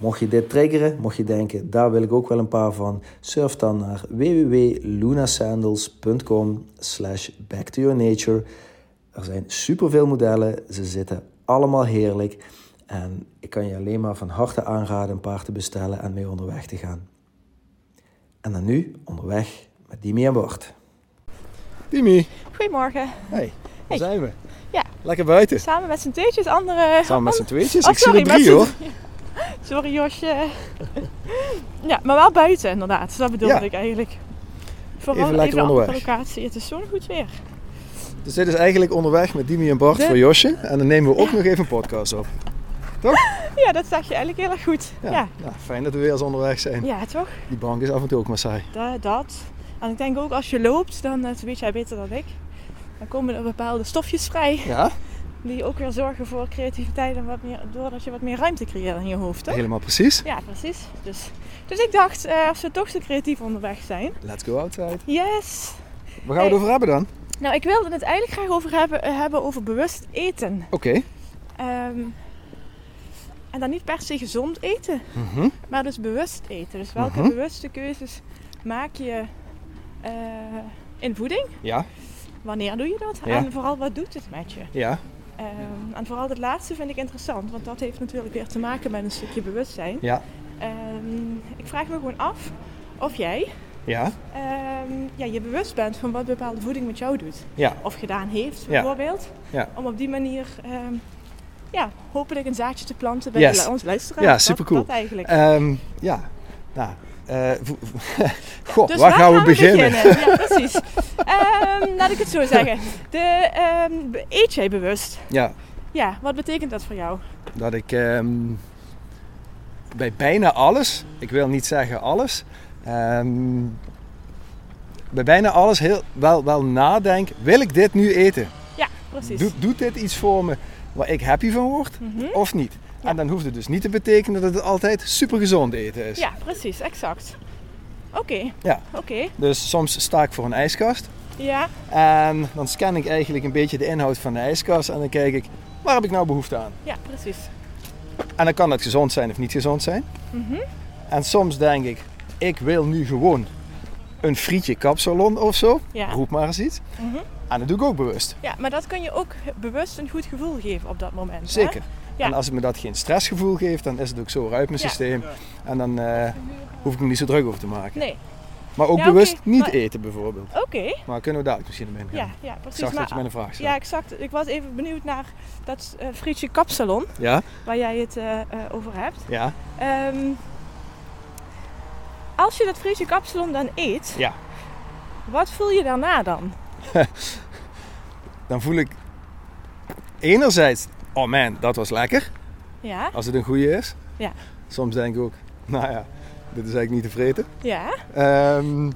mocht je dit triggeren, mocht je denken, daar wil ik ook wel een paar van, surf dan naar www.lunasandals.com slash back to your nature. Er zijn superveel modellen, ze zitten allemaal heerlijk en ik kan je alleen maar van harte aanraden een paar te bestellen en mee onderweg te gaan. En dan nu onderweg met Dimi en Bart. Dimi, Goedemorgen. hey, waar Hey. zijn we? Ja. Lekker buiten. Samen met z'n tweetjes, andere... Samen met z'n tweetjes. Oh, ik zie sorry, er drie hoor. Sorry Josje. ja, maar wel buiten inderdaad. Dat bedoelde Ja. ik eigenlijk. Vooral Even lekker andere onderweg. locatie. Het is zo'n goed weer. Dus dit is eigenlijk onderweg met Dimi en Bart De- voor Josje. En dan nemen we ook nog even een podcast op. Ja, dat zeg je eigenlijk heel erg goed. Ja. Ja, Nou, fijn dat we weer eens onderweg zijn. ja toch? Die bank is af en toe ook maar saai. Da- dat. En ik denk ook als je loopt, dan dat weet jij beter dan ik. Dan komen er bepaalde stofjes vrij. Ja, Die ook weer zorgen voor creativiteit. En wat meer, doordat je wat meer ruimte creëert in je hoofd. Toch? helemaal precies. Ja, precies. Dus, dus ik dacht, eh, als we toch zo creatief onderweg zijn. Let's go outside. Yes! Waar gaan we het over hebben dan? Nou, ik wilde het eigenlijk graag over hebben, eh, hebben over bewust eten. Oké. Ehm, en dan niet per se gezond eten, Mhm. maar dus bewust eten. Dus welke Mhm. bewuste keuzes maak je eh, in voeding? Ja, Wanneer doe je dat? Ja. En vooral wat doet het met je? ja, Ehm, en vooral het laatste vind ik interessant, want dat heeft natuurlijk weer te maken met een stukje bewustzijn. ja, Ehm, ik vraag me gewoon af of jij ja, ehm, ja, je bewust bent van wat bepaalde voeding met jou doet. ja. Of gedaan heeft, bijvoorbeeld. Ja. Om op die manier ja, hopelijk een zaadje te planten bij Yes. onze luisteraars. Ja, Dat- supercool. Dat, eigenlijk. Ehm, ja, nou, eh, Goh, Dus waar, gaan we beginnen? Ja, precies. Ehm, laat ik het zo zeggen. De, be- eet jij bewust? Ja, Ja, wat betekent dat voor jou? dat ik ehm, bij bijna alles, ik wil niet zeggen alles, bij bijna alles heel, wel, wel nadenk, wil ik dit nu eten? Ja, precies. Doet, doet dit iets voor me waar ik happy van word Mhm. of niet? Ja. En dan hoeft het dus niet te betekenen dat het altijd super gezond eten is. Ja, precies, exact. Oké, Ja. oké. Dus soms sta ik voor een ijskast Ja, en dan scan ik eigenlijk een beetje de inhoud van de ijskast en dan kijk ik, waar heb ik nou behoefte aan? ja, precies. En dan kan dat gezond zijn of niet gezond zijn. Mhm. En soms denk ik, ik wil nu gewoon een frietje kapsalon of zo. Ja. Roep maar eens iets. Mhm. En dat doe ik ook bewust. ja, maar dat kan je ook bewust een goed gevoel geven op dat moment. hè? Ja. En als het me dat geen stressgevoel geeft, dan is het ook zo uit mijn Ja. systeem. En dan eh, hoef ik me niet zo druk over te maken. Nee, Maar ook Ja, bewust niet maar- eten bijvoorbeeld. oké. Maar kunnen we dadelijk misschien op ingaan. Ja, ja, Ik precies. zag maar, dat je met een vraag stelt. ja, exact. Ik was even benieuwd naar dat eh, frietje kapsalon, Ja? waar jij het eh, over hebt. Ja? Ehm, als je dat frietje kapsalon dan eet, Ja. wat voel je daarna dan? Dan voel ik enerzijds, oh man, dat was lekker. Ja, Als het een goede is. Ja. Soms denk ik ook, nou ja, dit is eigenlijk niet te vreten. ja, Ehm,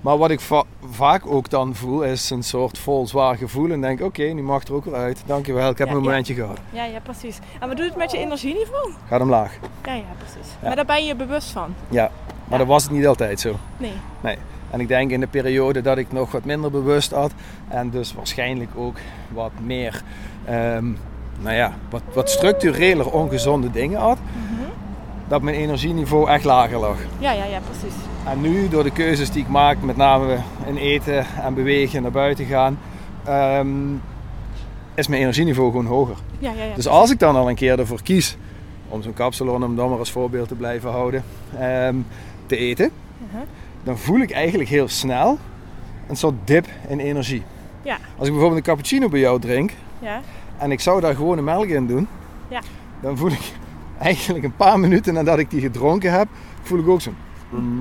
maar wat ik va- vaak ook dan voel is een soort vol zwaar gevoel. En denk, oké, nu mag het er ook weer uit. Dankjewel, ik heb Ja, mijn ja. momentje gehad. ja, ja, precies. En wat doet het met je energieniveau? Gaat omlaag. Ja, ja, precies. Ja. Maar daar ben je bewust van? Ja, maar dat was het niet altijd zo. Nee. En ik denk in de periode dat ik nog wat minder bewust had. En dus waarschijnlijk ook wat meer ehm, nou ja, wat, wat structureler ongezonde dingen at, dat mijn energieniveau echt lager lag. Ja, ja, ja, precies. En nu, door de keuzes die ik maak, met name in eten en bewegen, naar buiten gaan, ehm, is mijn energieniveau gewoon hoger. Ja, ja, ja. Dus als ik dan al een keer ervoor kies om zo'n kapsalon, om dan maar als voorbeeld te blijven houden, ehm, te eten, Mhm. dan voel ik eigenlijk heel snel een soort dip in energie. Ja. Als ik bijvoorbeeld een cappuccino bij jou drink Ja, en ik zou daar gewoon een melk in doen, Ja. dan voel ik eigenlijk een paar minuten nadat ik die gedronken heb, voel ik ook zo'n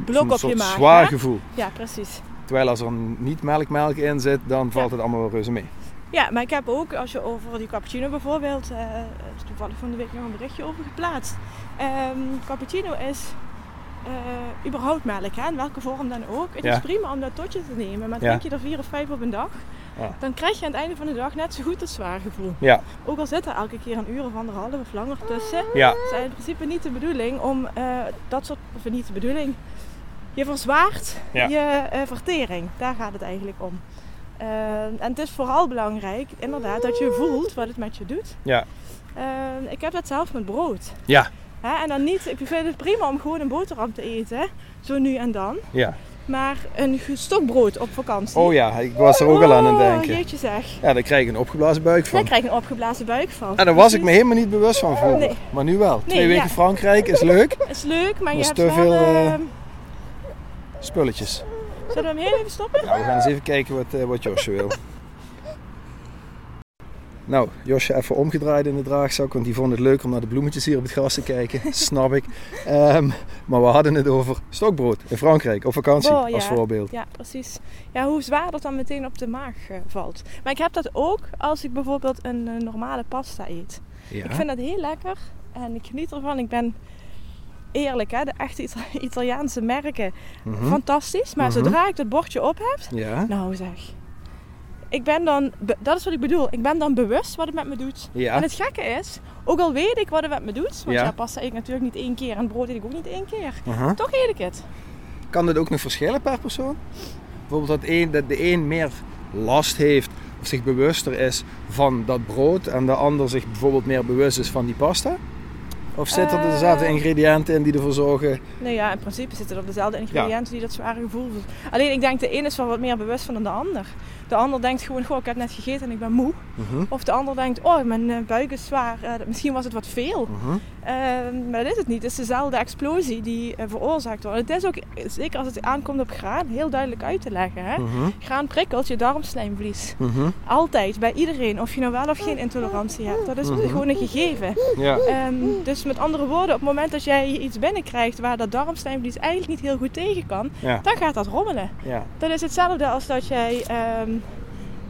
Blok zo'n op je maag, zwaar hè? gevoel. ja, precies. Terwijl als er niet melkmelk in zit, dan valt Ja. het allemaal wel reuze mee. Ja, maar ik heb ook, als je over die cappuccino bijvoorbeeld, eh, er is toevallig van de week nog een berichtje over geplaatst. Ehm, cappuccino is eh, überhaupt melk, hè, in welke vorm dan ook. Het Ja. is prima om dat tot je te nemen, maar Ja. drink je er vier of vijf op een dag, Ja. dan krijg je aan het einde van de dag net zo goed het zwaar gevoel. Ja, Ook al zit er elke keer een uur of anderhalf of langer tussen, ja, is in principe niet de bedoeling om eh, dat soort, of niet de bedoeling, je verzwaart Ja. je eh, vertering. Daar gaat het eigenlijk om. Eh, en het is vooral belangrijk, inderdaad, dat je voelt wat het met je doet. ja, ik heb dat zelf met brood. ja, Hè? En dan niet, ik vind het prima om gewoon een boterham te eten, zo nu en dan. ja. Maar een stokbrood op vakantie. Oh ja, ik was er ook al aan het Oh, denken. jeetje zeg. Ja, daar krijg ik een opgeblazen buik Daar van. krijg je een opgeblazen buik van. En daar was ik me helemaal niet bewust van vroeger. Nee. Maar nu wel. Nee, Twee weken ja. Frankrijk is leuk. is leuk, maar je is hebt te wel... veel, eh, Spulletjes. Zullen we hem heel even stoppen? Nou, we gaan eens even kijken wat, eh, wat Josje wil. Nou, Josje even omgedraaid in de draagzak, want die vond het leuk om naar de bloemetjes hier op het gras te kijken. Snap ik. Ehm, maar we hadden het over stokbrood in Frankrijk op vakantie Oh, ja. als voorbeeld. Ja, precies. Ja, hoe zwaar dat dan meteen op de maag eh, valt. Maar ik heb dat ook als ik bijvoorbeeld een eh, normale pasta eet. Ja. Ik vind dat heel lekker en ik geniet ervan. Ik ben eerlijk, hè, de echte Ita- Italiaanse merken, Mhm. fantastisch. Maar Mhm. zodra ik dat bordje op heb, Ja. nou zeg. Ik ben dan, dat is wat ik bedoel, ik ben dan bewust wat het met me doet. Ja. En het gekke is, ook al weet ik wat het met me doet, want Ja. ja, pasta eet ik natuurlijk niet één keer en brood eet ik ook niet één keer. Toch eet ik het. Kan dit ook nog verschillen per persoon? Bijvoorbeeld dat, een, dat de een meer last heeft of zich bewuster is van dat brood en de ander zich bijvoorbeeld meer bewust is van die pasta? Of zitten er Eh. dezelfde ingrediënten in die ervoor zorgen? Nee, ja, in principe zitten er dezelfde ingrediënten die dat zware gevoel voelen. Alleen ik denk de een is wel wat meer bewust van dan de ander. De ander denkt gewoon, goh, ik heb net gegeten en ik ben moe. Mhm. Of de ander denkt, oh, mijn eh, buik is zwaar. eh, misschien was het wat veel. Mhm. Ehm, maar dat is het niet. Het is dezelfde explosie die eh, veroorzaakt wordt. Het is ook, zeker als het aankomt op graan, heel duidelijk uit te leggen. Hè? Mhm. Graan prikkelt je darmslijmvlies. Mhm. Altijd, bij iedereen. Of je nou wel of geen intolerantie hebt. Dat is Mhm. gewoon een gegeven. Ja. Ehm, dus met andere woorden, op het moment dat jij iets binnenkrijgt waar dat darmslijmvlies eigenlijk niet heel goed tegen kan, Ja. dan gaat dat rommelen. Ja. Dat is hetzelfde als dat jij, ehm,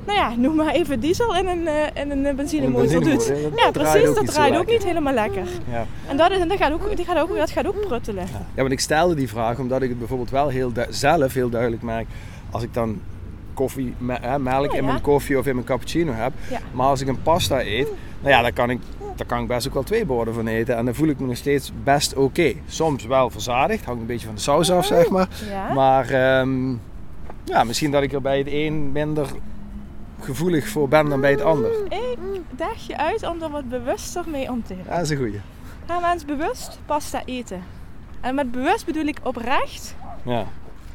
nou ja, noem maar even diesel in een, eh, in een benzinemotor doet. ja, dat precies, dat draait ook niet helemaal lekker. Ja. En dat, is, en dat, gaat ook, die gaat ook, dat gaat ook pruttelen. ja, want ik stelde die vraag omdat ik het bijvoorbeeld wel heel zelf heel duidelijk merk als ik dan koffie, hè, melk Oh, in mijn koffie of in mijn cappuccino heb. Maar als ik een pasta eet, nou ja, dan kan ik, daar kan ik best ook wel twee borden van eten. En dan voel ik me nog steeds best oké. Soms wel verzadigd, hangt een beetje van de saus af, zeg maar. Ja? Maar ehm, ja, misschien dat ik er bij het een minder gevoelig voor ben dan bij het ander. Ik daag je uit om er wat bewuster mee om te gaan. Ja, dat is een goeie. Ga maar eens bewust pasta eten. En met bewust bedoel ik oprecht. Ja.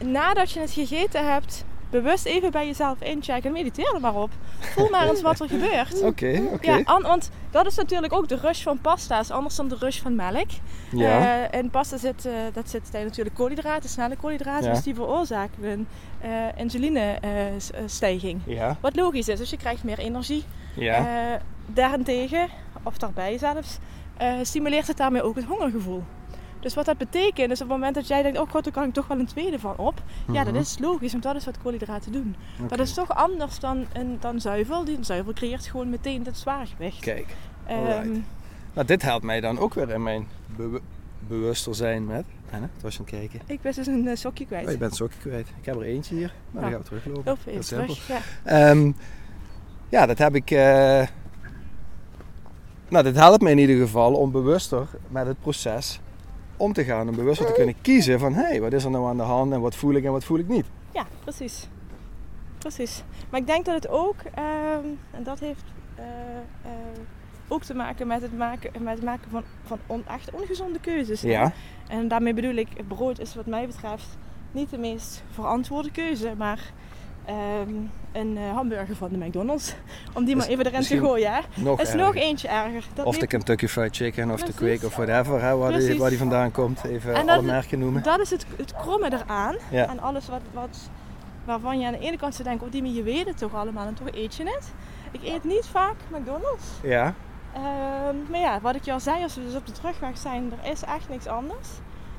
Nadat je het gegeten hebt, bewust even bij jezelf inchecken. Mediteer er maar op. Voel maar eens wat er gebeurt. Oké, oké. Ja, an- want dat is natuurlijk ook de rush van pasta. is anders dan de rush van melk. Ja. Eh, in pasta zit, eh, dat zit natuurlijk koolhydraten, snelle koolhydraten. Ja. Dus die veroorzaken een eh insulinestijging. Ja. Wat logisch is, dus je krijgt meer energie. Ja. Daarentegen, of daarbij zelfs, stimuleert het daarmee ook het hongergevoel. Dus wat dat betekent, is op het moment dat jij denkt, oh god, daar kan ik toch wel een tweede van op. Ja, dat Mhm. is logisch, want dat is wat koolhydraten doen. Oké. Dat is toch anders dan, een, dan zuivel. Die zuivel creëert gewoon meteen het zwaargewicht. Kijk. Alright. Nou, dit helpt mij dan ook weer in mijn bewu- bewuster zijn met. Anne, het was je aan het kijken. ik ben dus een eh, sokje kwijt. Oh, je bent sokje kwijt. Ik heb er eentje hier, maar dan Nou. gaan we teruglopen. Heel even simpel. terug. Ja. Ehm, ja, dat heb ik. eh, nou, dit helpt me in ieder geval om bewuster met het proces om te gaan. Om bewuster te kunnen kiezen van hé, hey, wat is er nou aan de hand en wat voel ik en wat voel ik niet. ja, precies. Precies. Maar ik denk dat het ook, ehm, en dat heeft eh, eh, ook te maken met het maken, met het maken van, van on, echt ongezonde keuzes. Ja, En daarmee bedoel ik, brood is wat mij betreft niet de meest verantwoorde keuze, maar ehm, een eh, hamburger van de McDonald's, om die Is maar even erin te gooien. hè. nog is erger. nog eentje erger. Dat Of de Kentucky Fried Chicken of de. Quake of whatever, hè, waar, die, waar die vandaan komt. Even En alle merken noemen. Dat is het, het kromme eraan. Ja. En alles wat, wat, waarvan je aan de ene kant zou denken, oh die maar je weet het toch allemaal en toch eet je het. Ik eet niet vaak McDonald's. Ja, Ehm, maar ja, wat ik je al zei, als we dus op de terugweg zijn, er is echt niks anders.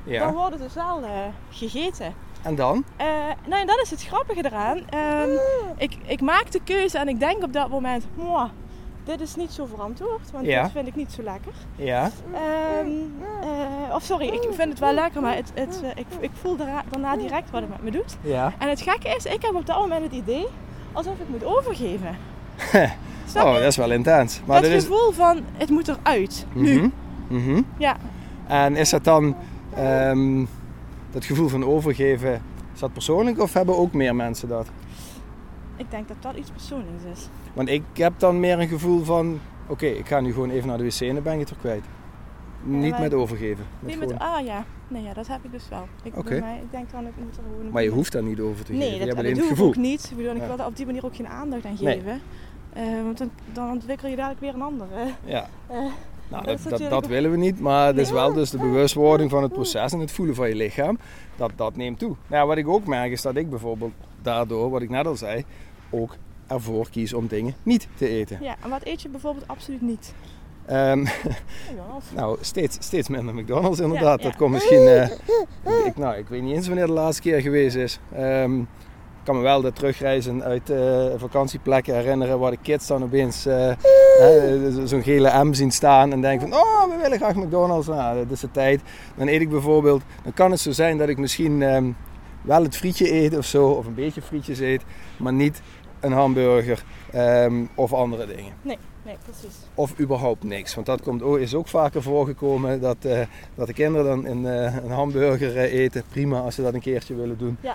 Dan ja. wordt het dus wel eh, gegeten. En dan? Eh, nou, en dat is het grappige eraan. Ehm, ik, ik maak de keuze en ik denk op dat moment, "Mwah, dit is niet zo verantwoord, want Ja. dit vind ik niet zo lekker. Ja, Ehm, eh, of sorry, ik vind het wel lekker, maar het, het, eh, ik, ik voel daarna direct wat het met me doet. ja. En het gekke is, ik heb op dat moment het idee alsof ik moet overgeven. Oh, dat is wel intens. Maar dat er is... gevoel van, het moet eruit, nu. Mhm, mhm. Ja, En is dat dan ehm, dat gevoel van overgeven, is dat persoonlijk of hebben ook meer mensen dat? ik denk dat dat iets persoonlijks is. Want ik heb dan meer een gevoel van, oké, ik ga nu gewoon even naar de wc en dan ben ik het er kwijt. Niet met overgeven. Met Nee, met, ah ja, nee, ja, dat heb ik dus wel. Ik, mij, ik denk dan, ik moet er gewoon... Maar je hoeft daar niet over te geven. Nee, je dat, hebt dat doe ik ook niet. Ik bedoel, ik Ja. wil daar op die manier ook geen aandacht aan Nee. geven. Eh, want dan, dan ontwikkel je dadelijk weer een andere. Ja. Eh, Nou, dat dat, is dat, willen we niet, maar het is wel dus de bewustwording van het proces en het voelen van je lichaam, dat, dat neemt toe. Nou, wat ik ook merk is dat ik bijvoorbeeld daardoor, wat ik net al zei, ook ervoor kies om dingen niet te eten. ja, en wat eet je bijvoorbeeld absoluut niet? McDonald's. nou, steeds, steeds minder McDonald's inderdaad. Ja, ja. Dat komt misschien, eh, ik, nou, ik weet niet eens wanneer de laatste keer geweest is. Ehm, ik kan me wel dat terugreizen uit eh, vakantieplekken herinneren waar de kids dan opeens eh, hè, zo'n gele M zien staan en denken van oh we willen graag McDonald's. Nou, dat is de tijd. Dan eet ik bijvoorbeeld, dan kan het zo zijn dat ik misschien ehm, wel het frietje eet of zo, of een beetje frietjes eet, maar niet een hamburger ehm, of andere dingen. Nee, precies. Of überhaupt niks. Want dat komt, ook- is ook vaker voorgekomen dat, eh, dat de kinderen dan een, eh, een hamburger eh, eten. Prima als ze dat een keertje willen doen. Ja.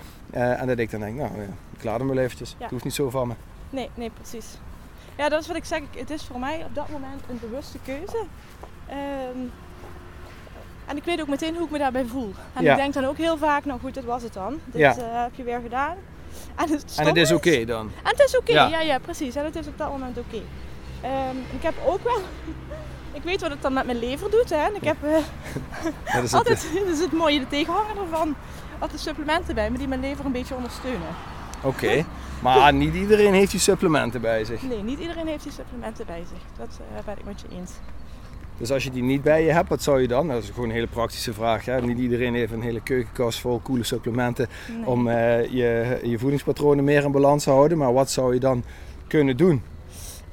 En dat ik dan denk, nou, ja, ik laat hem wel eventjes. Ja. Het hoeft niet zo van me. Nee, nee, precies. Ja, dat is wat ik zeg. Het is voor mij op dat moment een bewuste keuze. Ehm, en ik weet ook meteen hoe ik me daarbij voel. En Ja. ik denk dan ook heel vaak, nou goed, dit was het dan. Dit Ja. heb je weer gedaan. En het, En het is oké dan. En het is oké, Ja. ja. ja, precies. En het is op dat moment oké. Ehm, ik heb ook wel... ik weet wat het dan met mijn lever doet. Hè. En ik heb eh, Dat is het, altijd, dat is het mooie, de tegenhanger ervan, altijd supplementen bij me die mijn lever een beetje ondersteunen. Oké. Maar niet iedereen heeft die supplementen bij zich. Nee, niet iedereen heeft die supplementen bij zich. Dat eh, ben ik met je eens. Dus als je die niet bij je hebt, wat zou je dan? Dat is gewoon een hele praktische vraag. Hè? Niet iedereen heeft een hele keukenkast vol coole supplementen Nee. om eh, je, je voedingspatronen meer in balans te houden. Maar wat zou je dan kunnen doen?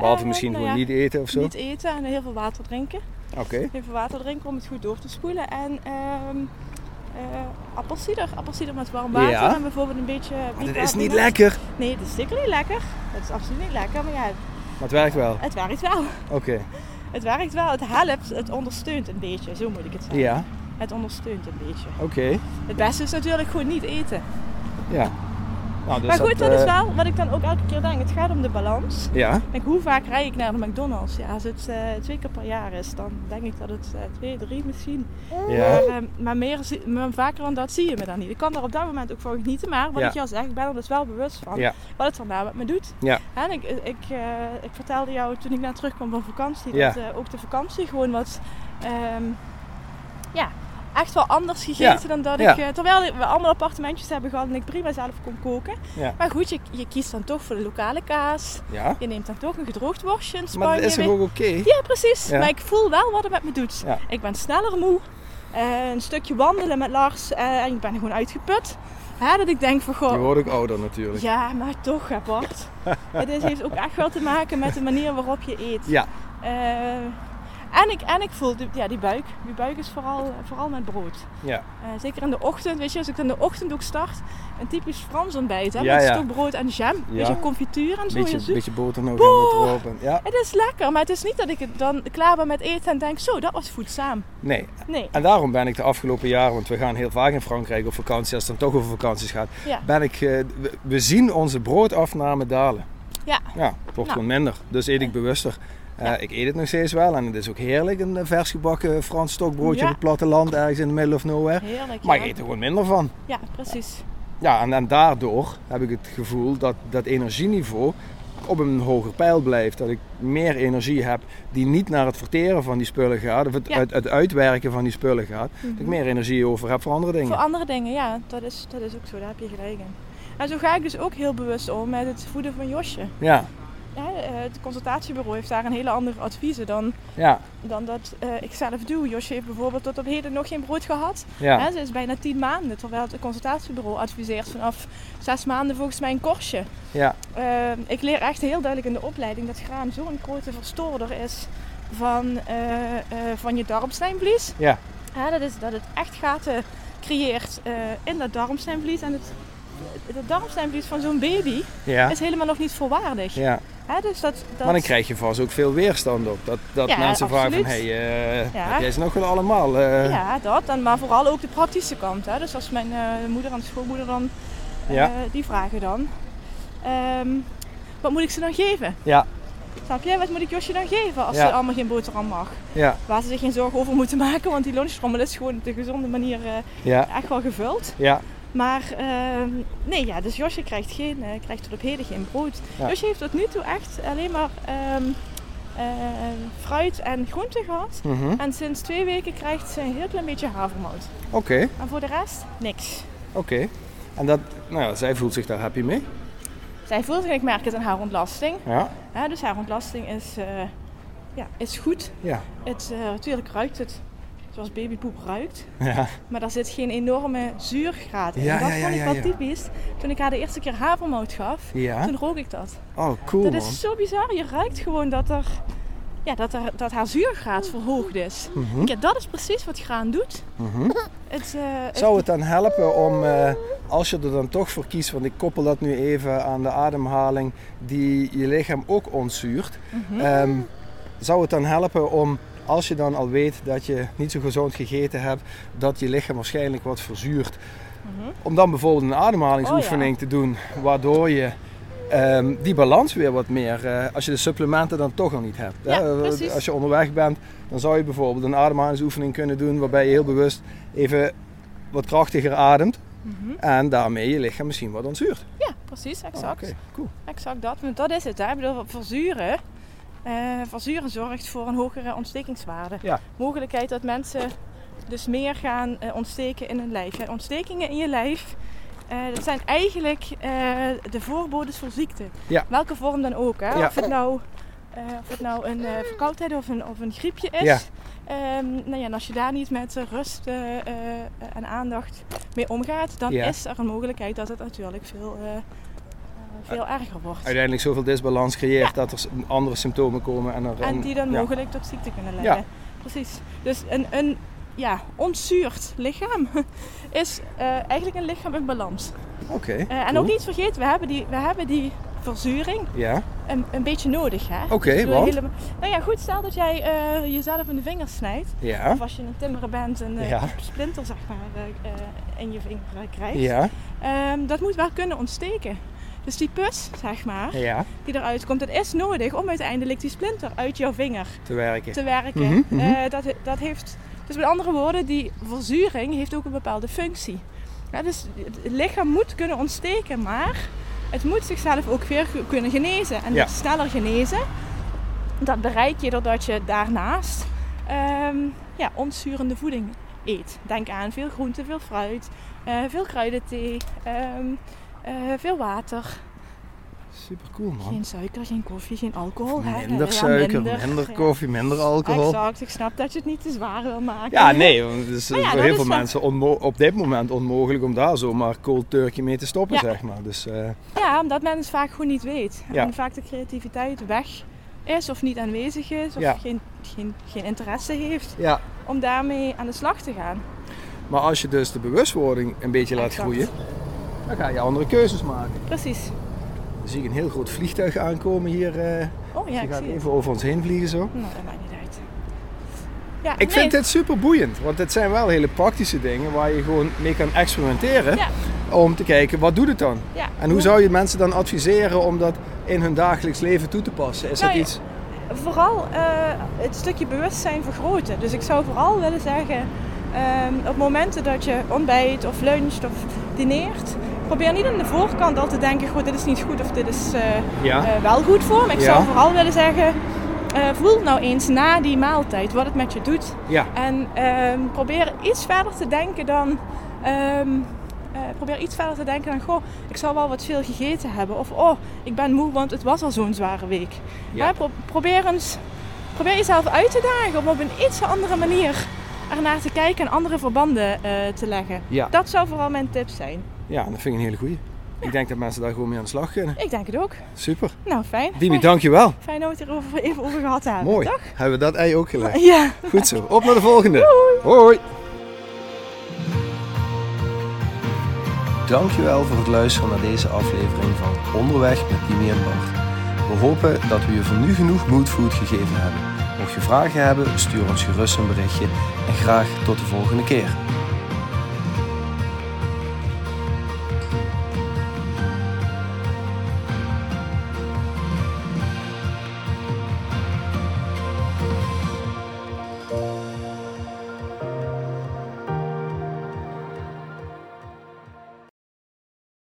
Behalve Eh, misschien nou gewoon ja, niet eten of zo? Niet eten en heel veel water drinken. Oké. Heel veel water drinken om het goed door te spoelen. En ehm eh, appelsieder. Appelsieder met warm water. Ja. En bijvoorbeeld een beetje Maar dat is niet lekker. Nee, het is zeker niet lekker. Het is absoluut niet lekker. Maar ja, Maar het werkt wel. het werkt wel. Oké. Het werkt wel. Het helpt. Het ondersteunt een beetje. Zo moet ik het zeggen. Ja, Het ondersteunt een beetje. oké. Het beste is natuurlijk gewoon niet eten. Ja. Nou, dus maar goed, dat, eh, is wel wat ik dan ook elke keer denk. Het gaat om de balans. Ja, Kijk, hoe vaak rijd ik naar de McDonald's? Ja, als het eh, twee keer per jaar is, dan denk ik dat het eh, twee, drie misschien. ja. Maar, eh, maar, meer, maar vaker dan dat zie je me dan niet. Ik kan daar op dat moment ook van genieten. Maar wat Ja. ik je al zeg, ik ben er dus wel bewust van Ja. wat het vandaag met me doet. Ja. En ik, ik, eh, ik vertelde jou toen ik net terugkwam van vakantie, dat eh, ook de vakantie gewoon wat... ehm, ja, echt wel anders gegeten dan dat ik... eh, terwijl we allemaal appartementjes hebben gehad en ik prima zelf kon koken. Ja. Maar goed, je, je kiest dan toch voor de lokale kaas. Je neemt dan toch een gedroogd worstje in Maar Spanje. dat is toch ook oké? Ja, precies. Maar ik voel wel wat het met me doet. Ik ben sneller moe. Eh, een stukje wandelen met Lars eh, en ik ben gewoon uitgeput. Hè, dat ik denk van, Je goh, wordt ook ouder natuurlijk. ja, maar toch, hè, Bart. het is, heeft ook echt wel te maken met de manier waarop je eet. Ja. En, ik, en ik voel die, ja, die buik. Die buik is vooral, vooral met brood. Ja. Eh, zeker in de ochtend, weet je, als ik in de ochtend ook start, een typisch Frans ontbijt. Hè, Ja, met ja. stokbrood en jam. Ja. Beetje confituur en zo. Beetje, je beetje boter nog Boah. en Ja, Het is lekker, maar het is niet dat ik het dan klaar ben met eten en denk, zo, dat was voedzaam. nee. Nee. En daarom ben ik de afgelopen jaren, want we gaan heel vaak in Frankrijk op vakantie, als het dan toch over vakanties gaat, ben ik, eh, we, we zien onze broodafname dalen. Ja. Ja, het wordt Nou. gewoon minder. Dus eet ik bewuster. Eh, Ja. Ik eet het nog steeds wel en het is ook heerlijk. Een eh, vers gebakken Frans stokbroodje Ja. op het platteland ergens in the middle of nowhere. Heerlijk. Maar ja. ik eet er gewoon minder van. Ja, precies. Ja, en, en daardoor heb ik het gevoel dat dat energieniveau op een hoger pijl blijft. Dat ik meer energie heb die niet naar het verteren van die spullen gaat, of het, Ja. uit, het uitwerken van die spullen gaat. Dat ik Mhm. meer energie over heb voor andere dingen. Voor andere dingen, ja, dat is, dat is ook zo, daar heb je gelijk in. En zo ga ik dus ook heel bewust om met het voeden van Josje. Ja, eh, het consultatiebureau heeft daar een hele andere adviezen dan, ja, dan dat eh, ik zelf doe. Josje heeft bijvoorbeeld tot op heden nog geen brood gehad. ja. Hè, ze is bijna tien maanden, terwijl het consultatiebureau adviseert vanaf zes maanden volgens mij een korstje. ja. Eh, ik leer echt heel duidelijk in de opleiding dat graan zo'n grote verstoorder is van, eh, eh, van je darmslijmvlies. Ja. Dat, is, dat het echt gaten creëert eh, in dat darmslijmvlies. En het, het darmslijmvlies van zo'n baby ja. is helemaal nog niet volwaardig. ja. Hè, dus dat, dat, Maar dan krijg je vast ook veel weerstand op. Dat, dat Ja, mensen vragen van, hé, hey, eh, Ja. heb jij ze nog wel allemaal? eh? Ja, dat. En, maar vooral ook de praktische kant. Hè. Dus als mijn eh, moeder en schoonmoeder dan, eh, Ja. die vragen dan. ehm, wat moet ik ze dan geven? Ja, Snap je? Wat moet ik Josje dan geven als ze allemaal geen boterham mag? ja, Waar ze zich geen zorgen over moeten maken, want die lunchtrommel is gewoon op de gezonde manier eh, echt wel gevuld. ja, Maar ehm, nee, ja, dus Josje krijgt, geen, eh, krijgt tot op heden geen brood. Ja. Josje heeft tot nu toe echt alleen maar ehm, eh, fruit en groenten gehad. mhm. En sinds twee weken krijgt ze een heel klein beetje havermout. oké, En voor de rest, niks. oké. En dat, nou ja, zij voelt zich daar happy mee. Zij voelt, en ik merk het aan haar ontlasting. Ja, dus haar ontlasting is, eh, ja, is goed. ja, Het, eh, natuurlijk ruikt het zoals babypoep ruikt. ja, Maar daar zit geen enorme zuurgraad in. Ja, En dat ja, vond ik wel typisch. Toen ik haar de eerste keer havermout gaf, toen rook ik dat. Oh, cool dat man. is zo bizar. Je ruikt gewoon dat, er, ja, dat, er, dat haar zuurgraad verhoogd is. Mhm, Ja, dat is precies wat graan doet. mhm. Het, eh, het- Zou het dan helpen om, eh, als je er dan toch voor kiest, want ik koppel dat nu even aan de ademhaling die je lichaam ook ontzuurt. Mhm. Ehm, zou het dan helpen om, als je dan al weet dat je niet zo gezond gegeten hebt, dat je lichaam waarschijnlijk wat verzuurt, Mhm. om dan bijvoorbeeld een ademhalingsoefening te doen, waardoor je ehm, die balans weer wat meer, eh, als je de supplementen dan toch al niet hebt. Ja, hè? Als je onderweg bent, dan zou je bijvoorbeeld een ademhalingsoefening kunnen doen waarbij je heel bewust even wat krachtiger ademt Mhm. en daarmee je lichaam misschien wat ontzuurt. Ja, precies, exact. Oh, cool. Exact dat. Want dat is het. Hè. Ik bedoel, verzuren, verzuren zorgt voor een hogere ontstekingswaarde. Ja. Mogelijkheid dat mensen dus meer gaan eh, ontsteken in hun lijf. Ontstekingen in je lijf, eh, dat zijn eigenlijk eh, de voorbodes voor ziekte. Ja. Welke vorm dan ook. Hè. Ja. Of, het nou, eh, of het nou een eh, verkoudheid of een, of een griepje is. Ja. Ehm, nou ja, en als je daar niet met eh, rust eh, eh, en aandacht mee omgaat, dan is er een mogelijkheid dat het natuurlijk veel, eh, eh, veel erger wordt. Uiteindelijk zoveel disbalans creëert dat er andere symptomen komen. En, er, En die dan ja. mogelijk tot ziekte kunnen leiden. Precies. Dus een, een ja, ontzuurd lichaam is eh, eigenlijk een lichaam in balans. Oké. Eh, en cool. ook niet vergeten, we hebben die, we hebben die verzuring Ja, een, een beetje nodig. hè? Oké, helemaal- Nou ja, goed, stel dat jij eh, jezelf in de vingers snijdt. ja, Of als je een timmerer bent en een Ja. splinter zeg maar, in je vinger krijgt. ja, Ehm, dat moet wel kunnen ontsteken. Dus die pus, zeg maar, ja, die eruit komt, dat is nodig om uiteindelijk die splinter uit jouw vinger te werken. te werken. Mhm, mhm. Eh, dat, dat heeft, dus met andere woorden, die verzuring heeft ook een bepaalde functie. Ja, dus het lichaam moet kunnen ontsteken, maar het moet zichzelf ook weer kunnen genezen. En Ja. sneller genezen, dat bereik je doordat je daarnaast ehm, ja, ontzurende voeding eet. Denk aan veel groente, veel fruit, eh, veel kruidenthee, ehm, eh, veel water. Super cool man. Geen suiker, geen koffie, geen alcohol. hè. Minder Ja, suiker, minder, koffie, minder alcohol. Exact, ik snap dat je het niet te zwaar wil maken. Ja, nee, want het is ja, voor heel veel mensen op dit moment onmogelijk om daar zomaar cold turkey mee te stoppen, Ja. zeg maar. Dus eh, Ja, omdat men het vaak gewoon niet weet. En vaak de creativiteit weg is of niet aanwezig is of geen, geen, geen interesse heeft ja. om daarmee aan de slag te gaan. Maar als je dus de bewustwording een beetje laat Exact. groeien, dan ga je andere keuzes maken. Precies. Dan zie ik een heel groot vliegtuig aankomen hier. eh Oh ja, die ik gaat het. even over ons heen vliegen zo. Nou, dat maakt niet uit. Ja, Ik nee. vind dit super boeiend, want het zijn wel hele praktische dingen waar je gewoon mee kan experimenteren. Ja. Om te kijken, wat doet het dan? Ja. En hoe zou je mensen dan adviseren om dat in hun dagelijks leven toe te passen? Is Nou dat ja, iets... vooral eh, het stukje bewustzijn vergroten. Dus ik zou vooral willen zeggen, ehm, op momenten dat je ontbijt of luncht of dineert, probeer niet aan de voorkant al te denken, goed, dit is niet goed of dit is eh, Ja. eh, wel goed voor me. Ik Ja. zou vooral willen zeggen, eh, voel nou eens na die maaltijd wat het met je doet. Ja. En ehm, probeer iets verder te denken dan. ehm, eh, probeer iets verder te denken dan, goh, ik zou wel wat veel gegeten hebben. Of, oh, ik ben moe, want het was al zo'n zware week. Ja. Hè, pro- probeer eens, probeer jezelf uit te dagen om op een iets andere manier ernaar te kijken en andere verbanden te leggen. Dat zou vooral mijn tip zijn. Ja, dat vind ik een hele goeie. Ik denk dat mensen daar gewoon mee aan de slag kunnen. Ik denk het ook. Super. Nou, fijn. Dimi, dankjewel. fijn dat we het erover even over gehad hebben. Mooi. Toch? Hebben we dat ei ook gelegd? Ja. Goed zo. Op naar de volgende. Hoi. Dankjewel voor het luisteren naar deze aflevering van Onderweg met Dimi en Bart. We hopen dat we je voor nu genoeg moodfood gegeven hebben. Mocht je vragen hebben, stuur ons gerust een berichtje en graag tot de volgende keer.